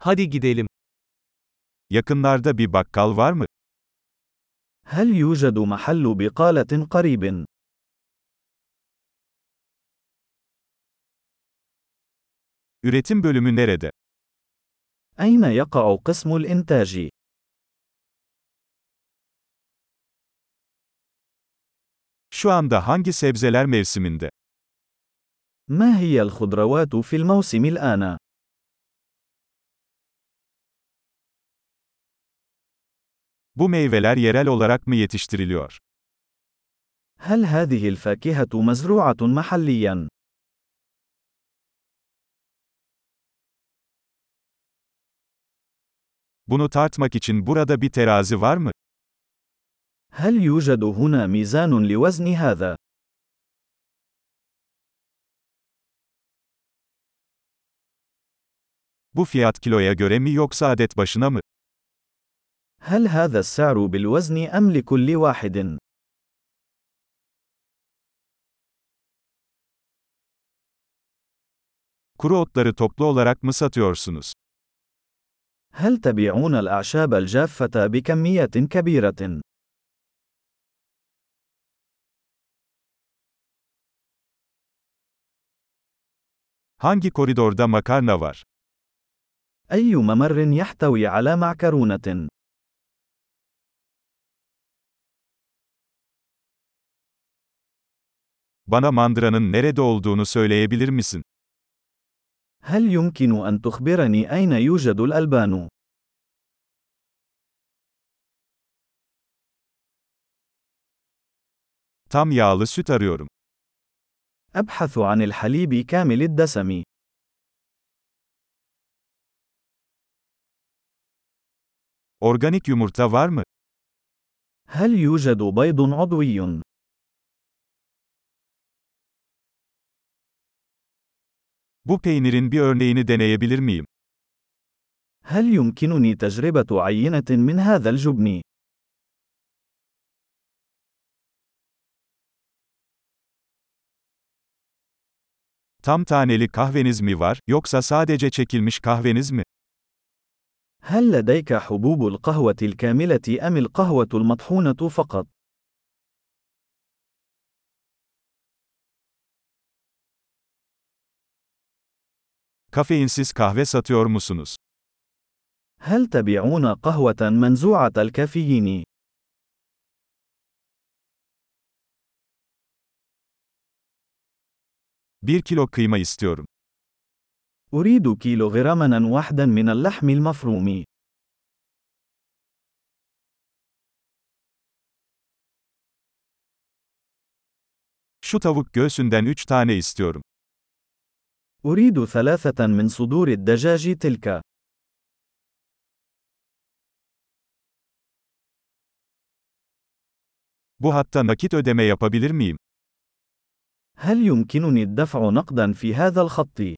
Hadi gidelim. Yakınlarda bir bakkal var mı? هل يوجد محل بقالة قريب؟ Üretim bölümü nerede? أين يقع قسم الإنتاج؟ Şu anda hangi sebzeler mevsiminde? ما هي الخضروات في الموسم الآن؟ Bu meyveler yerel olarak mı yetiştiriliyor? هل هذه الفاكهة مزروعة محلياً؟ Bunu tartmak için burada bir terazi var mı? هل يوجد هنا ميزان لوزن هذا؟ Bu fiyat kiloya göre mi yoksa adet başına mı? هل هذا السعر بالوزن أم لكل واحد؟ Kuru otları toplu olarak mı satıyorsunuz? هل تبيعون الأعشاب الجافة بكميات كبيرة؟ Hangi koridorda makarna var? أي ممر يحتوي على معكرونة؟ Bana mandıranın nerede olduğunu söyleyebilir misin? هل يمكن أن تخبرني أين يوجد الألبان؟ Tam yağlı süt arıyorum. أبحث عن الحليب كامل الدسم. Organik yumurta var mı? هل يوجد بيض عضوي؟ Bu peynirin bir örneğini deneyebilir miyim? هل يمكنني تجربة عينة من هذا الجبن؟ Tam taneli kahveniz mi var, yoksa sadece çekilmiş kahveniz mi? هل لديك حبوب القهوة الكاملة أم القهوة المطحونة فقط؟ Kafeinsiz kahve satıyor musunuz? هل تبيعون قهوة منزوعة الكافيين؟ Bir kilo kıyma istiyorum. أريد كيلوغراما واحدا من اللحم المفروم. Şu tavuk göğsünden 3 tane istiyorum. أريد ثلاثة من صدور الدجاج تلك. Bu hatta nakit ödeme yapabilir miyim? هل يمكنني الدفع نقدا في هذا الخط؟